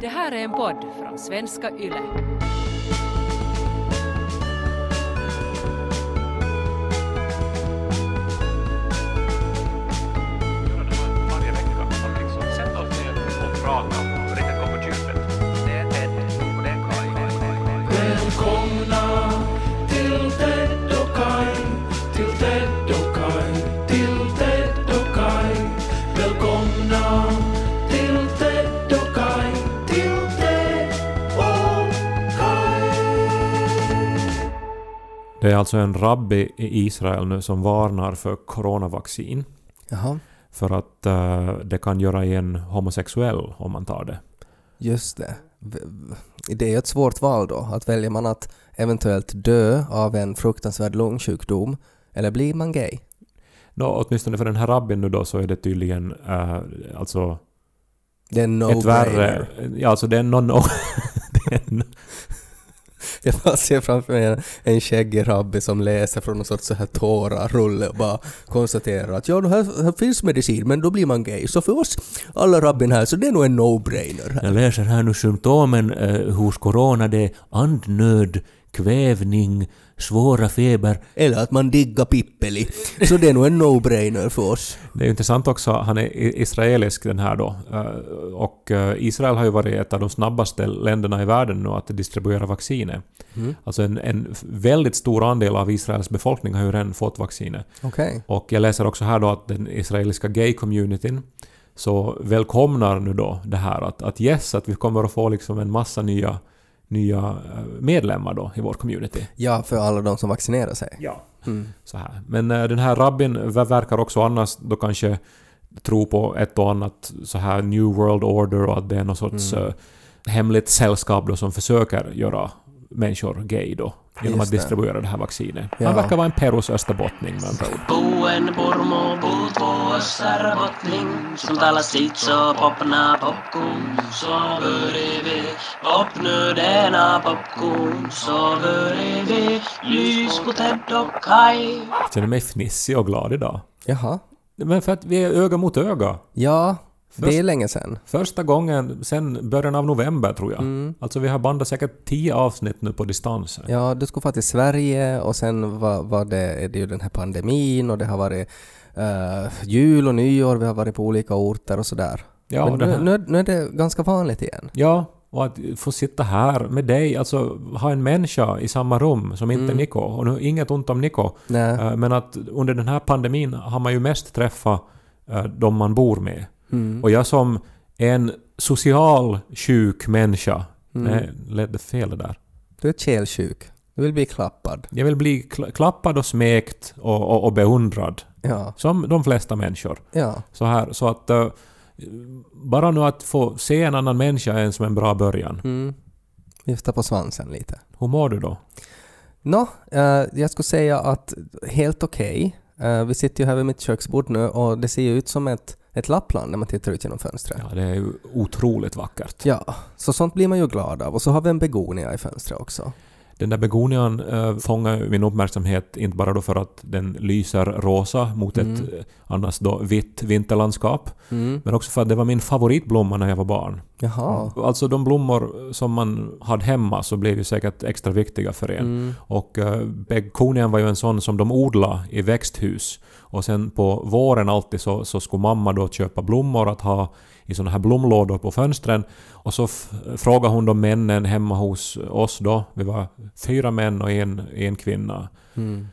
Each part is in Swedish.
Det här är en podd från svenska YLE. Välkomna det Ted Det är alltså en rabbi i Israel nu som varnar för coronavaccin. Jaha, För att eh, det kan göra en homosexuell om man tar det. just det. Det är ju ett svårt val då. Att väljer man att eventuellt dö av en fruktansvärd lungsjukdom eller blir man gay? Nå, åtminstone för den här rabbin nu då så är det tydligen eh, alltså Det är en ett värre... Ja, alltså det är no, no, det är en, Jag bara ser framför mig en, en skäggig rabbi som läser från någon sorts så här tårarulle och bara konstaterar att ja, här, här finns medicin men då blir man gay. Så för oss alla rabbin här så det är nog en no-brainer. Jag läser här nu symptomen eh, hos corona. Det är andnöd, kvävning, svåra feber. Eller att man diggar pippeli. Så det är nog en no-brainer för oss. Det är ju intressant också, han är israelisk den här då. Eh, Och eh, Israel har ju varit ett av de snabbaste länderna i världen nu att distribuera vaccinet. Mm. Alltså en, en väldigt stor andel av Israels befolkning har ju redan fått vaccinet. Okej. Och jag läser också här då att den israeliska gay-communityn så välkomnar nu då det här att, att yes, att vi kommer att få liksom en massa nya, nya eh, medlemmar då i vår community. Ja, för alla de som vaccinerar sig. Ja. Mm. Så här. Men eh, den här rabbin ver- verkar också annars då kanske tro på ett och annat så här New World Order och att det är någon sorts Mm. eh, hemligt sällskap då som försöker göra människor gay då genom Just att det. distribuera det här vaccinet. Ja. Han verkar vara en Perus österbottning med andra ord. Jag känner mig fnissig och glad idag. Jaha. Men för att vi är öga mot öga. Ja, det Först- är länge sedan. Första gången sen början av november tror jag. Mm. Alltså vi har bandat säkert tio avsnitt nu på distans. Ja, du skulle få till Sverige och sen var, var det, är det ju den här pandemin och det har varit eh, jul och nyår, vi har varit på olika orter och sådär. Ja, Men det nu, nu, är- nu är det ganska vanligt igen. Ja, och att få sitta här med dig, alltså ha en människa i samma rum som inte Mm. Niko. Och nu, inget ont om Niko. Nej. eh, Men att under den här pandemin har man ju mest träffat eh, de man bor med. Mm. Och jag som en social sjuk människa, Mm. nej, lät det fel där. Du är kälsjuk. Du vill bli klappad. Jag vill bli kla- klappad och smekt och, och, och beundrad. Ja. Som de flesta människor. Ja. Så här, så att... eh, bara nu att få se en annan människa är en som en bra början. Mm. Vifta på svansen lite. Hur mår du då? Nå, eh, jag skulle säga att helt okej. Eh, vi sitter ju här vid mitt köksbord nu och det ser ju ut som ett, ett lappland när man tittar ut genom fönstret. Ja, det är ju otroligt vackert. Ja, så sånt blir man ju glad av. Och så har vi en begonia i fönstret också. Den där begonian äh, fångar min uppmärksamhet inte bara då för att den lyser rosa mot Mm. ett eh, annars då vitt vinterlandskap, Mm. men också för att det var min favoritblomma när jag var barn. Jaha. Alltså de blommor som man hade hemma så blev ju säkert extra viktiga för en. Mm. Och äh, begonian var ju en sån som de odlade i växthus. Och sen på våren alltid så, så skulle mamma då köpa blommor att ha i såna här blomlådor på fönstren. Och så frågade hon då männen hemma hos oss då, vi var fyra män och en, en kvinna. Mm.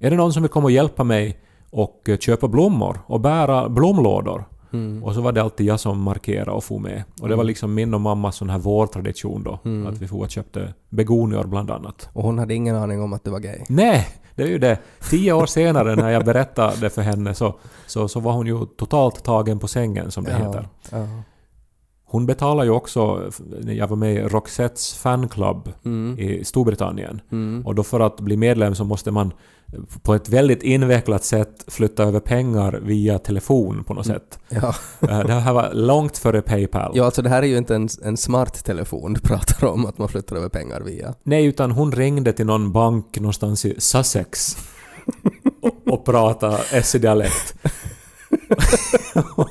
Är det någon som vill komma och hjälpa mig och eh, köpa blommor och bära blomlådor? Mm. Och så var det alltid jag som markerade och for med. Och det var liksom min och mammas sån här vårtradition då. Mm. Att vi for och köpte begonior bland annat. Och hon hade ingen aning om att du var gay. Nej, det är ju det. Tio år senare när jag berättade det för henne så, så, så var hon ju totalt tagen på sängen som det heter. Ja. Hon betalar ju också, när jag var med i Roxettes fanclub Mm. i Storbritannien. Mm. Och då för att bli medlem så måste man på ett väldigt invecklat sätt flytta över pengar via telefon på något sätt. Ja. Eh, Det här var långt före Paypal. ja, alltså det här är ju inte en, en smart telefon du pratar om, att man flyttar över pengar via. Nej, utan hon ringde till någon bank någonstans i Sussex och, och pratade SE-dialekt. och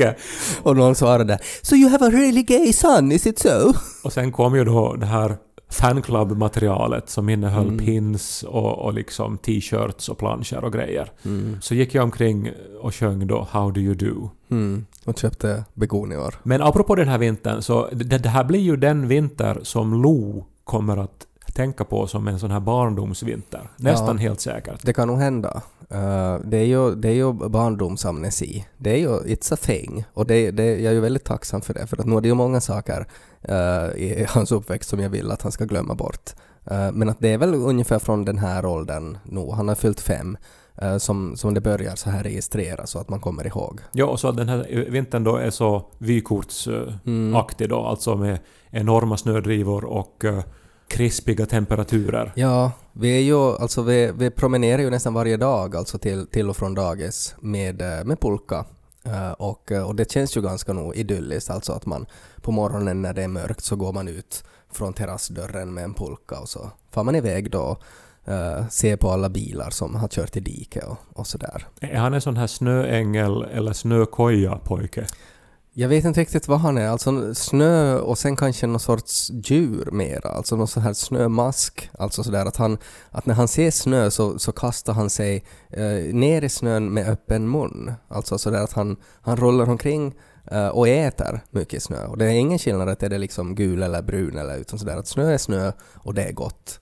mycket. Och någon svarade “So you have a really gay son, is it so?” Och sen kom ju då det här fanclub-materialet som innehöll Mm. pins och, och liksom t-shirts och planscher och grejer. Mm. Så gick jag omkring och sjöng då “How do you do?” Mm. Och köpte begonior. Men apropå den här vintern, så det, det här blir ju den vinter som Lo kommer att tänka på som en sån här barndomsvinter. Nästan Ja. helt säkert. Det kan nog hända. Eh, det, är ju, det är ju barndomsamnesi. Det är ju, it's a thing. Och det, det, jag är ju väldigt tacksam för det, för att nu är det ju många saker eh, i hans uppväxt som jag vill att han ska glömma bort. Eh, men att det är väl ungefär från den här åldern nu, han har fyllt fem, som, som det börjar så här registreras så att man kommer ihåg. Ja, och så att den här vintern då är så vykortsaktig då, alltså med enorma snödrivor och uh, krispiga temperaturer. Ja, vi är ju, alltså vi, vi promenerar ju nästan varje dag alltså till, till och från dagis med, eh, med pulka. Eh, och, eh, och det känns ju ganska nog idylliskt, alltså att man på morgonen när det är mörkt så går man ut från terrassdörren med en pulka och så far man iväg då uh, ser på alla bilar som har kört i diket och, och sådär. Är han en sån här snöängel eller snökoja pojke? Jag vet inte riktigt vad han är, alltså snö och sen kanske någon sorts djur mera, alltså någon sån här snömask. Alltså sådär att han, att när han ser snö så, så kastar han sig eh, ner i snön med öppen mun. Alltså sådär att han, han rullar omkring eh, och äter mycket snö. Och det är ingen skillnad att det är liksom gul eller brun eller utan sådär att snö är snö och det är gott.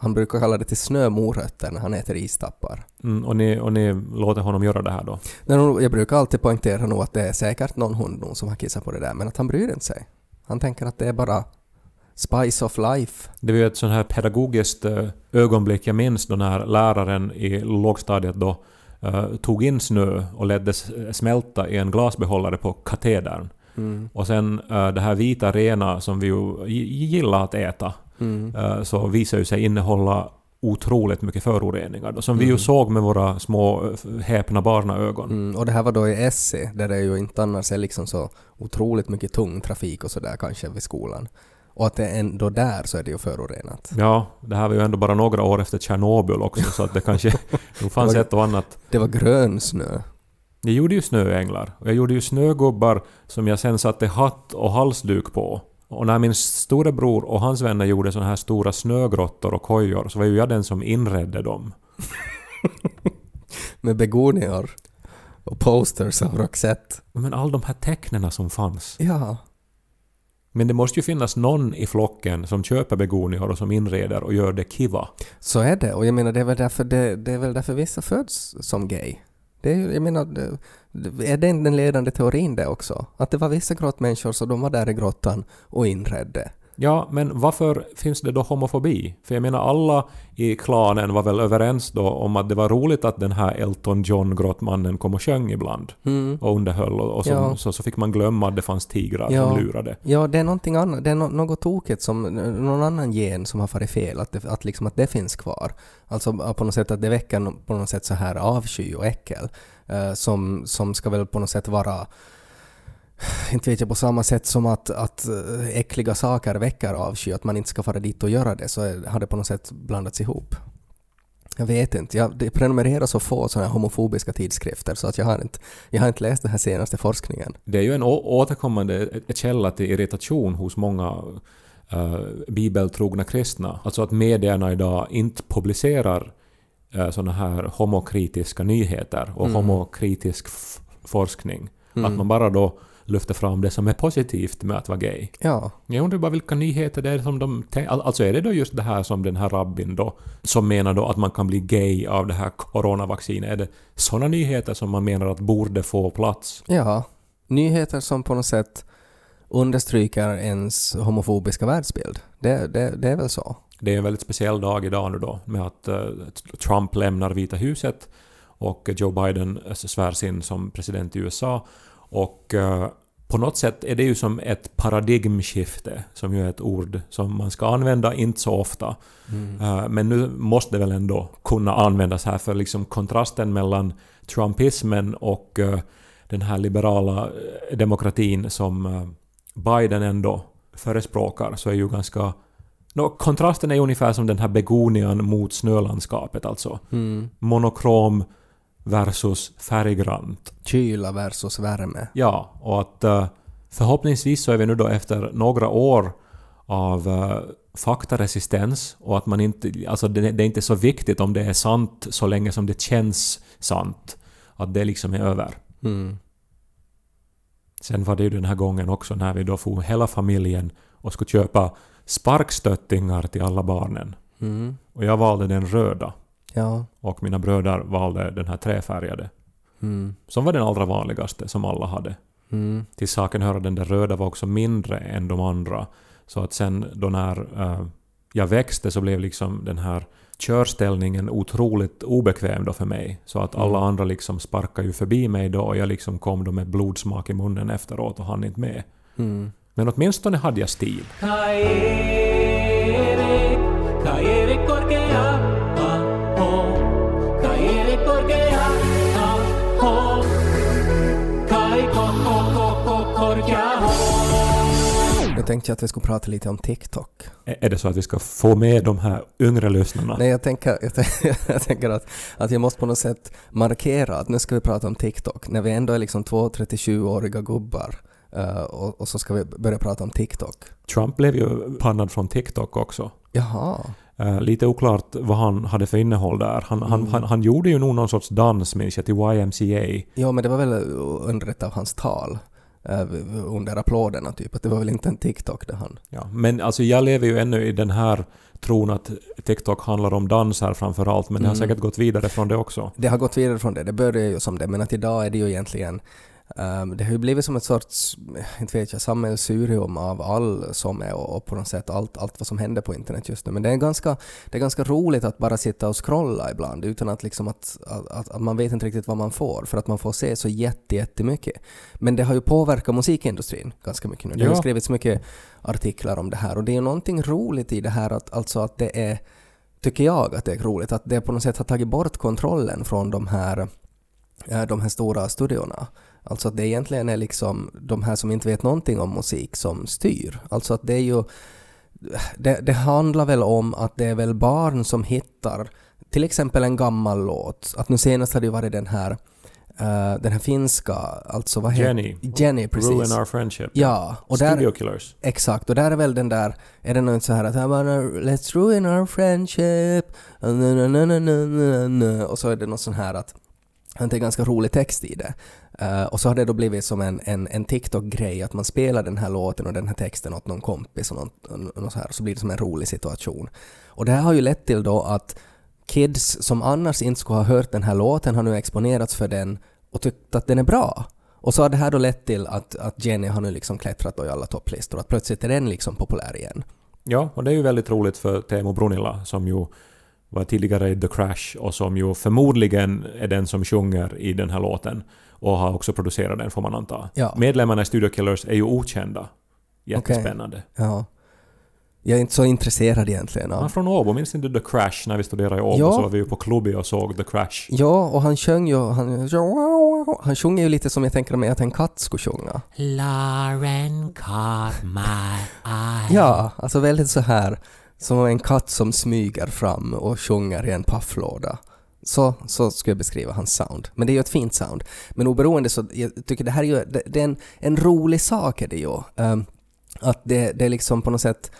Han brukar kalla det till snömorötter när han äter istappar. Mm, och, ni, och ni låter honom göra det här då? Nej, Jag brukar alltid poängtera nog att det är säkert någon hund som har kissat på det där, men att han bryr inte sig. Han tänker att det är bara spice of life. Det var ju ett sånt här pedagogiskt eh, ögonblick jag minns då när läraren i lågstadiet då eh, tog in snö och ledde smälta i en glasbehållare på katedern. Mm. Och sen eh, det här vita rena som vi ju gi- gillar att äta Mm. eh, så visar ju sig innehålla otroligt mycket föroreningar då, som vi ju Mm. såg med våra små eh, häpna barnaögon. Mm. Och det här var då i SC, där det ju inte annars är liksom så otroligt mycket tung trafik och sådär kanske vid skolan. Och att det ändå där så är det ju förorenat. Ja, det här var ju ändå bara några år efter Tjernobyl också så att det kanske nog fanns Det var- ett och annat. Det var grön snö. Jag gjorde ju snöänglar och jag gjorde ju snögubbar som jag sen satte hatt och halsduk på. Och när min storebror och hans vänner gjorde såna här stora snögrottor och kojor så var ju jag den som inredde dem. Med begonior. Och posters av Roxette. Men all de här tecknena som fanns. Ja. Men det måste ju finnas någon i flocken som köper begonior och som inreder och gör det kiva. Så är det. Och jag menar det är väl därför, det, det är väl därför vissa föds som gay. Det är jag menar, det, är det den ledande teorin det också? Att det var vissa grottmänniskor så de var där i grottan och inredde. Ja, men varför finns det då homofobi? För jag menar alla i klanen var väl överens då om att det var roligt att den här Elton John grottmannen kom och sjöng ibland Mm. och underhöll och, och som, Ja. så, så fick man glömma att det fanns tigrar Ja. som lurade. Ja, det är någonting annat. Det är no- något tokigt som någon annan gen som har farit fel. Att det, att liksom att det finns kvar. Alltså på något sätt att det väcker på något sätt så här avsky och äckel. eh, som, som ska väl på något sätt vara inte vet jag, på samma sätt som att, att eh, äckliga saker väcker avsky, att man inte ska fara dit och göra det, så är, har det på något sätt blandats ihop. Jag vet inte. Jag prenumererar så få sådana här homofobiska tidskrifter så att jag har inte, jag har inte läst den här senaste forskningen. Det är ju en återkommande källa till irritation hos många uh, bibeltrogna kristna. Alltså att medierna idag inte publicerar uh, sådana här homokritiska nyheter och Mm. homokritisk forskning. Mm. Att man bara då lyfter fram det som är positivt med att vara gay. Ja, Jag undrar bara vilka nyheter det är som de... tän- Al- Alltså är det då just det här som den här rabbin då, som menar då att man kan bli gay av det här coronavaccinet? Är det sådana nyheter som man menar att borde få plats? Ja, nyheter som på något sätt understryker ens homofobiska världsbild. Det, det, det är väl så. Det är en väldigt speciell dag idag nu då med att eh, Trump lämnar Vita huset och Joe Biden svärs in som president i USA. Och eh, på något sätt är det ju som ett paradigmskifte, som ju är ett ord som man ska använda inte så ofta. Eh, Men nu måste det väl ändå kunna användas här för liksom kontrasten mellan trumpismen och eh, den här liberala eh, demokratin som eh, Biden ändå förespråkar så är ju ganska... Nå, kontrasten är ju ungefär som den här begonian mot snölandskapet alltså. Mm. Monokrom versus färggrant. Kyla versus värme. Ja, och att eh, förhoppningsvis så är vi nu då efter några år av eh, faktaresistens och att man inte... Alltså det, det är inte så viktigt om det är sant så länge som det känns sant. Att det liksom är över. Mm. Sen var det ju den här gången också när vi då for hela familjen och skulle köpa sparkstöttingar till alla barnen. Mm. Och jag valde den röda Ja. och mina bröder valde den här träfärgade. Mm. Som var den allra vanligaste som alla hade. Mm. Till saken hör att den där röda var också mindre än de andra. Så att sen då när eh, jag växte så blev liksom den här körställningen otroligt obekväm då för mig. Så att alla andra liksom sparkade ju förbi mig då och jag liksom kom då med blodsmak i munnen efteråt och hann inte med. Mm. Men åtminstone hade jag stil. Kai Jag tänkte att vi skulle prata lite om TikTok. Är det så att vi ska få med de här yngre lyssnarna? Nej, jag tänker, jag tänker, jag tänker att, att jag måste på något sätt markera att nu ska vi prata om TikTok. När vi ändå är liksom två 37-åriga gubbar eh, och, och så ska vi börja prata om TikTok. Trump blev ju pannad från TikTok också. Jaha. Eh, lite oklart vad han hade för innehåll där. Han, han, han, han gjorde ju nog någon sorts dans minns jag till YMCA. Ja, men det var väl under ett av hans tal under applåderna typ, att det var väl inte en TikTok där han... Ja, men alltså jag lever ju ännu i den här tron att TikTok handlar om dans här framför allt, men det har Mm. säkert gått vidare från det också. Det har gått vidare från det, det började ju som det, men att idag är det ju egentligen ehm, det har ju blivit som ett sorts, inte vet jag, sammelsurium av all som är och, och på något sätt allt, allt vad som händer på internet just nu. Men det är, ganska, det är ganska roligt att bara sitta och scrolla ibland utan att, liksom att, att, att, man vet inte riktigt vad man får för att man får se så jätte, jättemycket. Men det har ju påverkat musikindustrin ganska mycket nu. Det har Ja. skrivits mycket artiklar om det här och det är ju någonting roligt i det här att, alltså att det är tycker jag att det är roligt, att det på något sätt har tagit bort kontrollen från de här, eh, de här stora studiorna. Alltså att det egentligen är liksom de här som inte vet någonting om musik som styr. Alltså att det är ju... Det, det handlar väl om att det är väl barn som hittar till exempel en gammal låt. Att nu senast hade det varit den här, eh, den här finska, alltså vad heter Jenny. Jenny, precis. Ruin Our Friendship. Ja, och där, Studio Killers. Exakt, och där är väl den där, är det något så här att let's ruin our friendship, och så är det något sån här att det är ganska rolig text i det. Uh, och så har det då blivit som en, en, en TikTok-grej att man spelar den här låten och den här texten åt någon kompis och något, och så här, så blir det som en rolig situation. Och det här har ju lett till då att kids som annars inte skulle ha hört den här låten har nu exponerats för den och tyckt att den är bra. Och så har det här då lett till att, att Jenny har nu liksom klättrat då i alla topplistor, att plötsligt är den liksom populär igen. Ja, och det är ju väldigt roligt för Teemu Brunilla, som ju var tidigare i The Crash och som ju förmodligen är den som sjunger i den här låten och har också producerat den får man anta. Ja. Medlemmarna i Studio Killers är ju okända. Jättespännande. Ja. Jag är inte så intresserad egentligen Han är från Åbo, minns inte The Crash när vi studerade i Åbo Ja. så var vi ju på Klubbi och såg The Crash. Ja, och han sjöng ju... Han, han sjunger ju lite som jag tänker mig att en katt skulle sjunga. Lauren caught my eye. Ja, alltså väldigt så här som en katt som smyger fram och sjunger i en pafflåda. Så, så skulle jag beskriva hans sound. Men det är ju ett fint sound. Men oberoende så jag tycker det här är ju det, det är en, en rolig sak är det ju. Um, att det, det är liksom på något sätt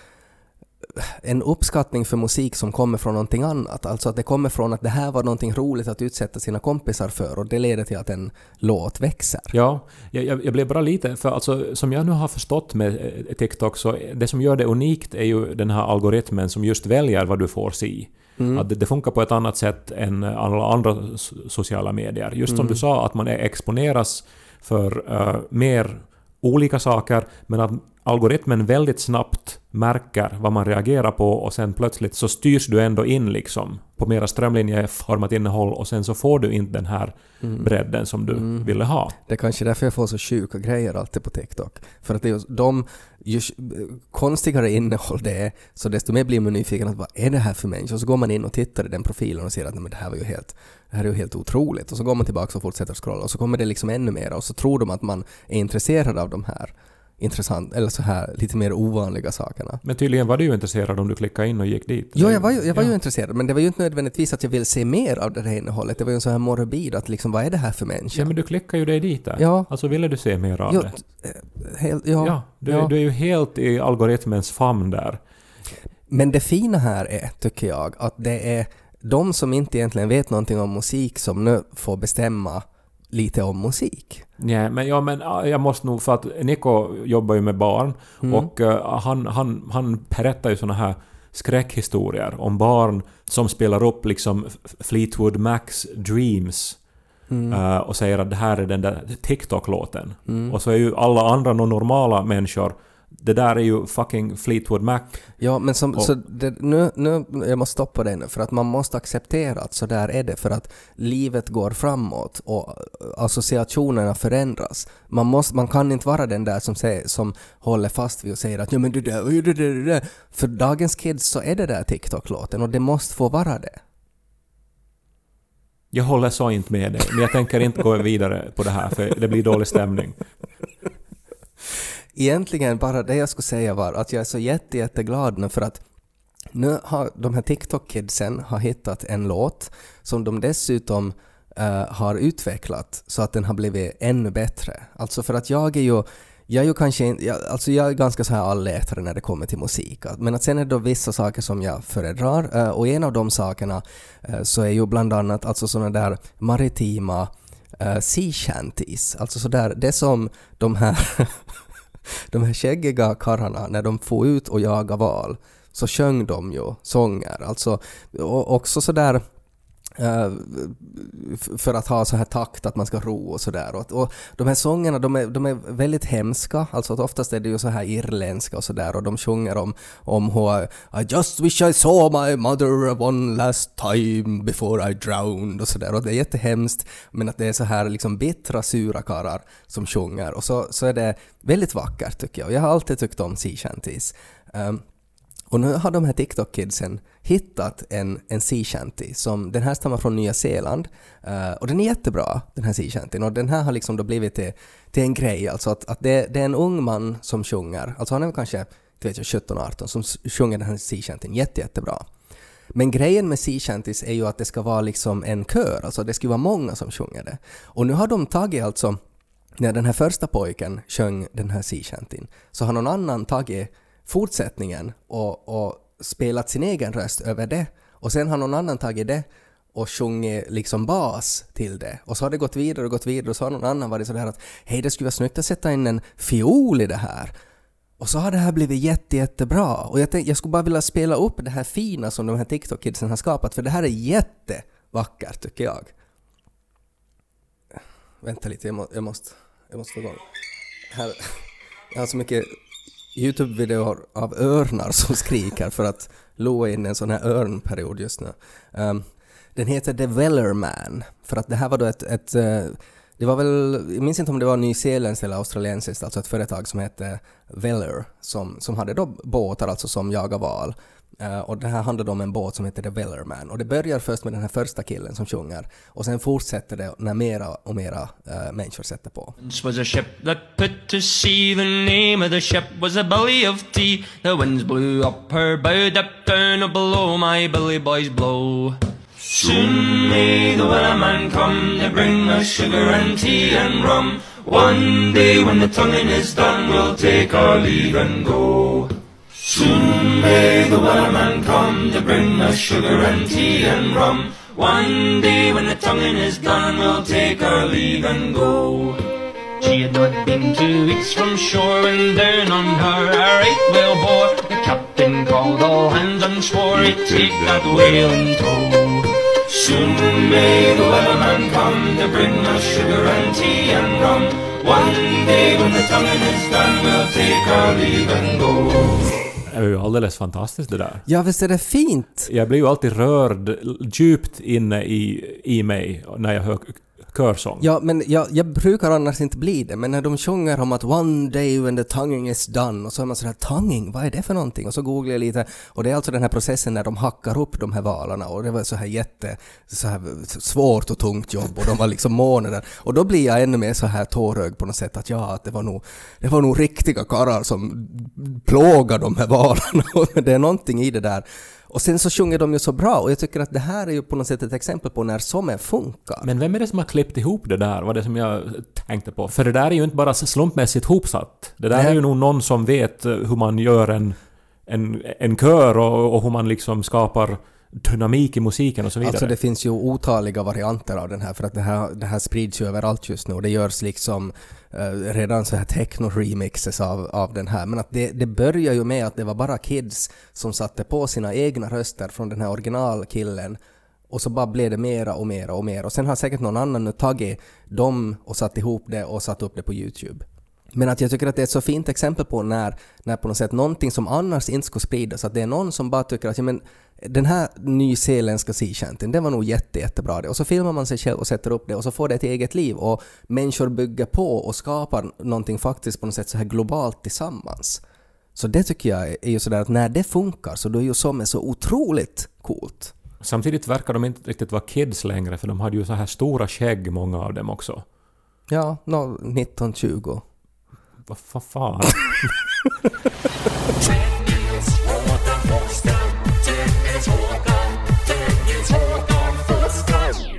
en uppskattning för musik som kommer från någonting annat. Alltså att det kommer från att det här var någonting roligt att utsätta sina kompisar för och det leder till att en låt växer. Ja, jag, jag blev bara lite... För alltså, som jag nu har förstått med eh, TikTok så det som gör det unikt är ju den här algoritmen som just väljer vad du får se. Att det, det funkar på ett annat sätt än alla andra so- sociala medier. Just som du sa, att man är exponeras för eh, mer olika saker, men att algoritmen väldigt snabbt märker vad man reagerar på och sen plötsligt så styrs du ändå in liksom på mera strömlinjeformat innehåll och sen så får du inte den här bredden som du ville ha. Det är kanske därför jag får så sjuka grejer alltid på TikTok. För att det är just de, ju konstigare innehåll det är, så desto mer blir man nyfiken att vad är det här för människa? Och så går man in och tittar i den profilen och ser att "Nej, men det här var ju helt, det här är ju helt otroligt. Och så går man tillbaka och fortsätter scrolla och så kommer det liksom ännu mer och så tror de att man är intresserad av de här intressant, eller så här lite mer ovanliga sakerna. Men tydligen var du ju intresserad om du klickade in och gick dit. Jo, jag var, ju, jag var ju Ja. intresserad, men det var ju inte nödvändigtvis att jag ville se mer av det här innehållet. Det var ju en sån här morbid att liksom, vad är det här för människa? Ja, men du klickade ju dig dit där. Ja. Alltså ville du se mer av Jo, det? eh, helt, ja, Ja, du, ja. du är ju helt i algoritmens famn där. Men det fina här är, tycker jag, att det är de som inte egentligen vet någonting om musik som nu får bestämma lite om musik. Nej, men, ja, men jag måste nog... För att Nico jobbar ju med barn Mm. och eh, han, han, han berättar ju såna här skräckhistorier om barn som spelar upp liksom Fleetwood Macs Dreams Mm. eh, och säger att det här är den där TikTok-låten. Och så är ju alla andra no- normala människor det där är ju fucking Fleetwood Mac. Ja, men som, Och- så det, nu, nu, jag måste stoppa dig nu, för att man måste acceptera att så där är det, för att livet går framåt och associationerna förändras. Man, måste, man kan inte vara den där som, säger, som håller fast vid och säger att ja men det där det där, det där. För dagens kids så är det där TikTok-låten och det måste få vara det. Jag håller så inte med dig, men jag tänker inte gå vidare på det här för det blir dålig stämning. Egentligen bara det jag skulle säga var att jag är så jätte, jätteglad nu för att nu har de här TikTok-kidsen har hittat en låt som de dessutom uh, har utvecklat så att den har blivit ännu bättre. Alltså för att jag är ju jag är ju kanske inte- jag, alltså jag är ganska så här allätare när det kommer till musik. Men att sen är det då vissa saker som jag föredrar eh, och en av de sakerna eh, så är ju bland annat alltså sådana där maritima uh, sea shanties. Alltså sådär, det som de här de här skäggiga karlarna, när de får ut och jaga val, så sjöng de ju sånger. Alltså, och också sådär Eh, för att ha så här takt att man ska ro och sådär. Och, och de här sångerna de är, de är väldigt hemska, alltså att oftast är det ju så här irländska och sådär. Och de sjunger om, om hur I just wish I saw my mother one last time before I drowned och sådär. Och det är jättehemskt men att det är så här liksom bittra sura karlar som sjunger. Och så, så är det väldigt vackert tycker jag. Och jag har alltid tyckt om sea shanties. Um, och nu har de här TikTok-kidsen hittat en, en sea shanty som, den här stammar från Nya Zeeland uh, och den är jättebra den här sea shantyn och den här har liksom då blivit till, till en grej alltså att, att det, det är en ung man som sjunger, alltså han är väl kanske 17-18 som sjunger den här sea shantyn jätte, jättebra. Men grejen med sea shanties är ju att det ska vara liksom en kör, alltså det ska vara många som sjunger det. Och nu har de tagit alltså när den här första pojken sjöng den här sea shantyn så har någon annan tagit fortsättningen och, och spelat sin egen röst över det och sen har någon annan tagit det och sjungit liksom bas till det. Och så har det gått vidare och gått vidare och så har någon annan varit sådär att hej det skulle vara snyggt att sätta in en fiol i det här. Och så har det här blivit jätte, jättebra. Och jag, tänkte jag skulle bara vilja spela upp det här fina som de här TikTok-kidsen har skapat för det här är jättevackert tycker jag. Vänta lite, jag, må, jag, måste, jag måste få igång. Här, jag har så mycket YouTube-videor av örnar som skriker för att Lo är inne i en sån här örnperiod just nu. Um, den heter The Weller Man, för att det här var då ett, ett eh, det var väl, jag minns inte om det var nyzeeländskt eller australiensiskt, alltså ett företag som hette Weller som, som hade då båtar alltså som jagar val. Uh, och det här handlade om en båt som heter The Weller Man. Och det börjar först med den här första killen som sjunger och sen fortsätter det när mera och mera uh, människor sätter på. Once was a ship that put to sea. The name of the ship was a belly of Tea. The winds blew up her bow, dipped down or below my Billy boys blow. Soon may the wellerman come to bring us sugar and tea and rum. One day when the tonguing is done, we'll take our leave and go. Soon may the wellerman come to bring us sugar and tea and rum. One day when the tonguing is done, we'll take our leave and go. She had not been two weeks from shore when down on her a right whale bore. The captain called all hands and swore he'd take that whale in tow. Soon may the weatherman come to bring us sugar and tea and rum. One day when the tonguing is done, we'll take our leave and go. Är ju alldeles fantastiskt det där. Ja, visst är det fint? Jag blir ju alltid rörd djupt inne i, i mig när jag hör körsång. Ja, men jag, jag brukar annars inte bli det, men när de sjunger om att one day when the tonguing is done och så är man sådär tonguing, vad är det för någonting? Och så googlar jag lite och det är alltså den här processen när de hackar upp de här valarna och det var så här jätte, så här svårt och tungt jobb och de var liksom månader och då blir jag ännu mer så här tårögd på något sätt att ja, att det var nog, det var nog riktiga karlar som plågade de här valarna och det är någonting i det där. Och sen så sjunger de ju så bra och jag tycker att det här är ju på något sätt ett exempel på när sommen funkar. Men vem är det som har klippt ihop det där? var det som jag tänkte på. För det där är ju inte bara slumpmässigt hopsatt. Det där Nej. är ju nog någon som vet eh, hur man gör en, en, en kör och, och hur man liksom skapar dynamik i musiken och så vidare. Alltså det finns ju otaliga varianter av den här för att det här, det här sprids ju överallt just nu och det görs liksom Eh, redan så här techno-remixes av, av den här. Men att det, det börjar ju med att det var bara kids som satte på sina egna röster från den här originalkillen och så bara blev det mera och mera och mera och sen har säkert någon annan nu tagit dem och satt ihop det och satt upp det på YouTube. Men att jag tycker att det är ett så fint exempel på när, när på något sätt någonting som annars inte skulle spridas, att det är någon som bara tycker att ja, men, den här nyzeeländska sea shantyn, den var nog jätte, jättebra det. Och så filmar man sig själv och sätter upp det och så får det ett eget liv och människor bygger på och skapar någonting faktiskt på något sätt så här globalt tillsammans. Så det tycker jag är ju sådär att när det funkar så då är ju som är så otroligt coolt. Samtidigt verkar de inte riktigt vara kids längre för de hade ju så här stora skägg många av dem också. Ja, no, 1920. Vad fa- fan?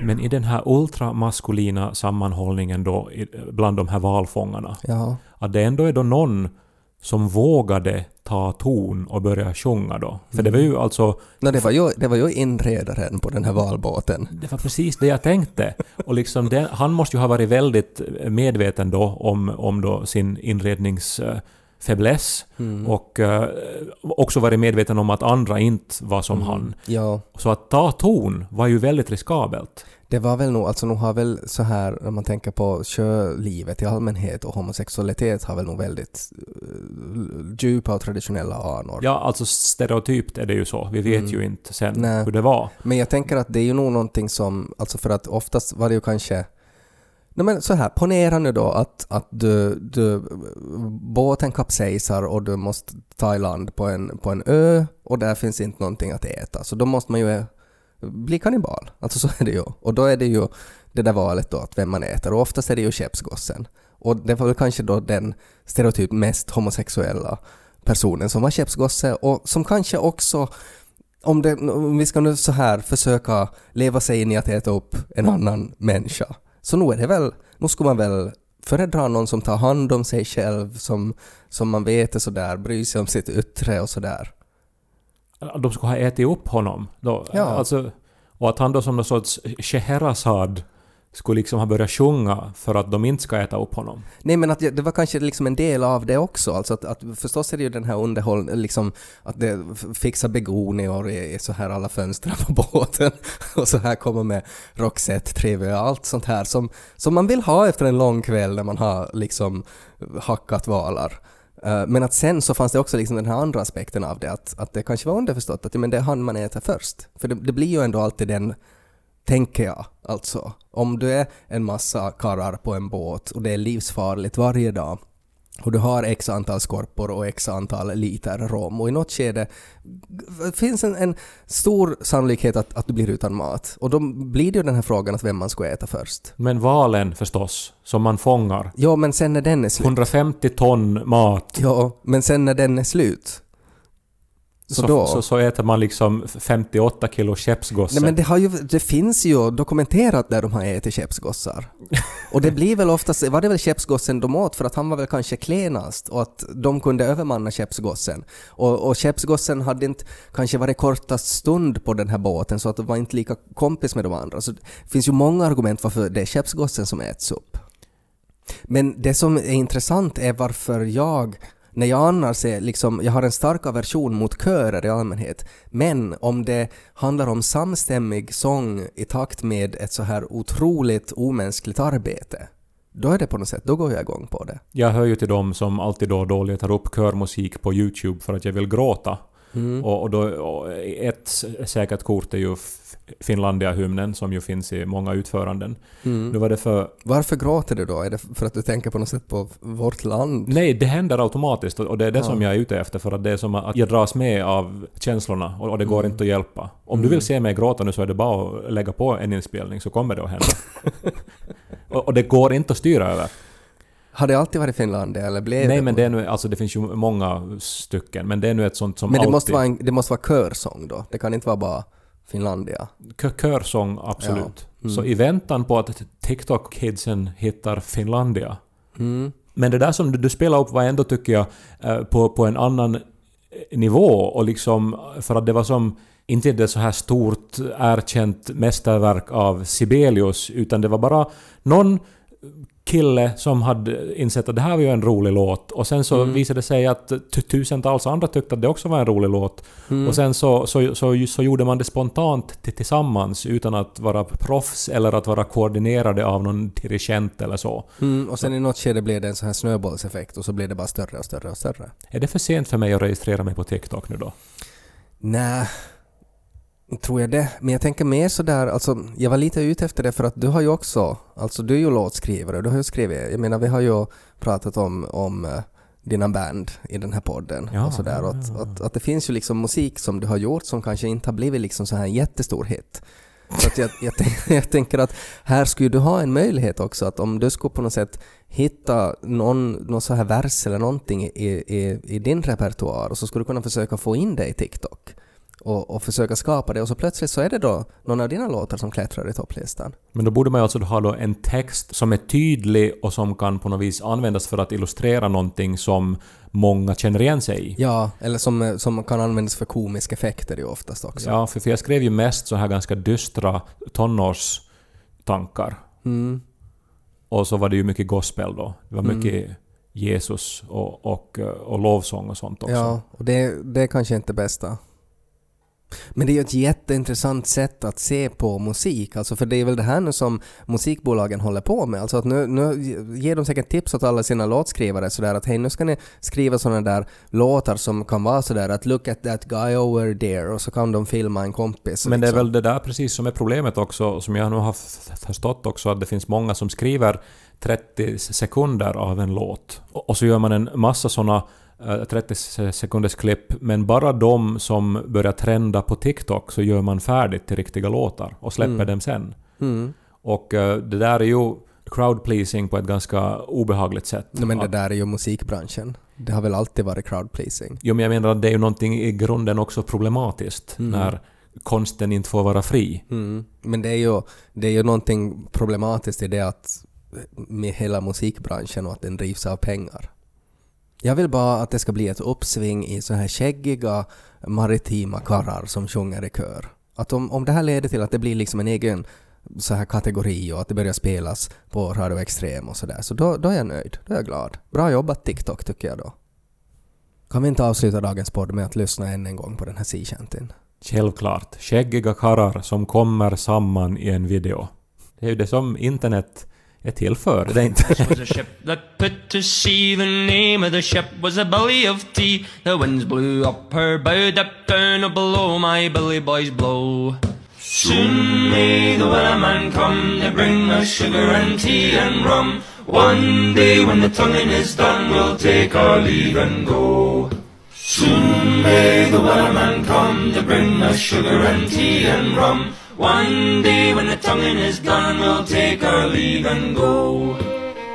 Men i den här ultramaskulina sammanhållningen då bland de här valfångarna, Ja. att det ändå är då någon som vågade ta ton och börja sjunga då. För det var ju alltså No, det, var ju, det var ju inredaren på den här valbåten. Det var precis det jag tänkte. Och liksom det, han måste ju ha varit väldigt medveten då om, om då sin inredningsfäbless och eh, också varit medveten om att andra inte var som han. Ja. Så att ta ton var ju väldigt riskabelt. Det var väl nog, alltså nog har väl så här, när man tänker på sjölivet i allmänhet och homosexualitet har väl nog väldigt uh, djupa och traditionella anor. Ja, alltså stereotypt är det ju så. Vi vet ju inte sen Nej. hur det var. Men jag tänker att det är ju nog någonting som, alltså för att oftast var det ju kanske Nej men så här, ponera nu då att, att du, du, båten kapsejsar och du måste ta i land på en, på en ö och där finns inte någonting att äta. Så då måste man ju bli kannibal. Alltså så är det ju. Och då är det ju det där valet då, att vem man äter. Och oftast är det ju skeppsgossen. Och det var väl kanske då den stereotyp mest homosexuella personen som var skeppsgosse och som kanske också om, det, om vi ska nu så här försöka leva sig in i att äta upp en annan människa, så nog är det väl, nu skulle man väl föredra någon som tar hand om sig själv, som, som man vet är sådär, bryr sig om sitt yttre och sådär. De skulle ha ätit upp honom. Då. Ja. Alltså, och att han då som någon sorts Scheherazad skulle liksom ha börjat sjunga för att de inte ska äta upp honom. Nej men att det var kanske liksom en del av det också, alltså att, att förstås är det ju den här underhåll, liksom att det f- fixar begonior i, i så här alla fönster på båten och så här kommer med Roxette, trevlig och allt sånt här som, som man vill ha efter en lång kväll när man har liksom hackat valar. Eh, men att sen så fanns det också liksom den här andra aspekten av det, att, att det kanske var underförstått att men det är han man äter först. För det, det blir ju ändå alltid den tänker jag. Alltså, om du är en massa karrar på en båt och det är livsfarligt varje dag och du har x antal skorpor och x antal liter rom och i något skede finns en, en stor sannolikhet att, att du blir utan mat. Och då blir det ju den här frågan att vem man ska äta först. Men valen förstås, som man fångar. Ja, men sen när den är slut. 150 ton mat. Ja, men sen när den är slut. Så, Så, då? så, så äter man liksom 58 kilo skeppsgosse. Nej men det, har ju, det finns ju dokumenterat där de har ätit skeppsgossar. Och det blir väl oftast, var det väl skeppsgossen de åt för att han var väl kanske klenast och att de kunde övermanna skeppsgossen. Och, och skeppsgossen hade inte kanske varit kortast stund på den här båten så att de var inte lika kompis med de andra. Så det finns ju många argument varför det är skeppsgossen som äts upp. Men det som är intressant är varför jag, när jag annars är liksom, jag har en stark aversion mot körer i allmänhet, men om det handlar om samstämmig sång i takt med ett så här otroligt omänskligt arbete, då är det på något sätt, då går jag igång på det. Jag hör ju till dem som alltid då och då letar upp körmusik på YouTube för att jag vill gråta. Och, och, då, och ett säkert kort är ju Finlandia-hymnen som ju finns i många utföranden. Nu var det för... Varför gråter du då? Är det för att du tänker på något sätt på vårt land? Nej, det händer automatiskt och det är det som jag är ute efter för att det är som att jag dras med av känslorna och, och det går inte att hjälpa. Om du vill se mig gråta nu så är det bara att lägga på en inspelning så kommer det att hända. och, och det går inte att styra över. Har det alltid varit Finlandia eller blev Nej men det är nu, alltså det finns ju många stycken men det är nu ett sånt som Men det alltid... måste, vara en, det måste vara körsång då? Det kan inte vara bara Finlandia? Kö- Körsång, absolut. Mm. Så i väntan på att TikTok-kidsen hittar Finlandia. Mm. Men det där som du, du spelar upp var ändå, tycker jag, eh, på, på en annan eh, nivå och liksom för att det var som inte det så här stort erkänt mästerverk av Sibelius utan det var bara någon kille som hade insett att det här var ju en rolig låt och sen så visade det sig att tusentals andra tyckte att det också var en rolig låt. Och sen så, så, så, så gjorde man det spontant till- tillsammans utan att vara proffs eller att vara koordinerade av någon dirigent eller så. Mm, och sen i något skede blev det en sån här snöbollseffekt och så blev det bara större och större och större. Är det för sent för mig att registrera mig på TikTok nu då? Nej, tror jag det. Men jag tänker mer sådär, alltså jag var lite ute efter det för att du har ju också, alltså du är ju låtskrivare, du har ju skrivit, jag menar vi har ju pratat om, om eh, dina band i den här podden Ja, och sådär. ja, och Att, att, att det finns ju liksom musik som du har gjort som kanske inte har blivit liksom så här en jättestor hit. Så att jag, jag, jag tänker att här skulle du ha en möjlighet också att om du skulle på något sätt hitta någon, någon så här vers eller någonting i, i, i din repertoar och så skulle du kunna försöka få in det i TikTok och, och försöka skapa det och så plötsligt så är det då någon av dina låtar som klättrar i topplistan. Men då borde man ju alltså ha då en text som är tydlig och som kan på något vis användas för att illustrera någonting som många känner igen sig i. Ja, eller som, som kan användas för komiska effekter ju oftast också. Ja, för, för jag skrev ju mest så här ganska dystra tonårstankar. Mm. Och så var det ju mycket gospel då. Det var mycket Jesus och, och, och lovsång och sånt också. Ja, och det, det är kanske inte bästa. Men det är ju ett jätteintressant sätt att se på musik, alltså för det är väl det här nu som musikbolagen håller på med. Alltså att nu, nu ger de säkert tips åt alla sina låtskrivare sådär att hej nu ska ni skriva sådana där låtar som kan vara sådär att look at that guy over there och så kan de filma en kompis. Men det är liksom. väl det där precis som är problemet också, som jag nu har förstått också, att det finns många som skriver 30 sekunder av en låt. Och så gör man en massa såna eh, 30 se- sekunders klipp, men bara de som börjar trenda på TikTok så gör man färdigt till riktiga låtar och släpper dem sen. Mm. Och eh, det där är ju crowd pleasing på ett ganska obehagligt sätt. Nej, men det där är ju musikbranschen. Det har väl alltid varit crowd pleasing. Jo, men jag menar att det är ju någonting i grunden också problematiskt när konsten inte får vara fri. Mm. Men det är, ju, det är ju någonting problematiskt i det att med hela musikbranschen och att den drivs av pengar. Jag vill bara att det ska bli ett uppsving i så här skäggiga maritima karrar som sjunger i kör. Att om, om det här leder till att det blir liksom en egen så här kategori och att det börjar spelas på Radio Extrem och sådär, så då, då är jag nöjd. Då är jag glad. Bra jobbat TikTok tycker jag då. Kan vi inte avsluta dagens podd med att lyssna än en gång på den här sea shantyn? Självklart. Skäggiga karrar som kommer samman i en video. Det är ju det som internet är till för, det inte... a ship that put to sea. The name of the ship was a belly of tea. The winds blew up her bow, dipped down or below my billy boys blow. Soon may the wellerman come to bring us sugar and tea and rum. One day when the tonguing is done, we'll take our leave and go. Soon may the wellerman come to bring us sugar and tea and rum. One day when the tonguing is done, we'll take our leave and go.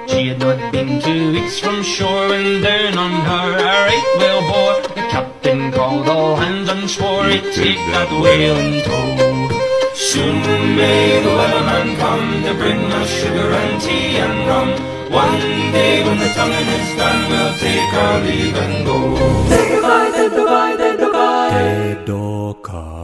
She had not been two weeks from shore when down on her a right whale bore. The captain called all hands and swore he'd take that whale in tow. Soon may the weatherman come to bring us sugar and tea and rum. One day when the tonguing is done, we'll take our leave and go. Dead or Kai.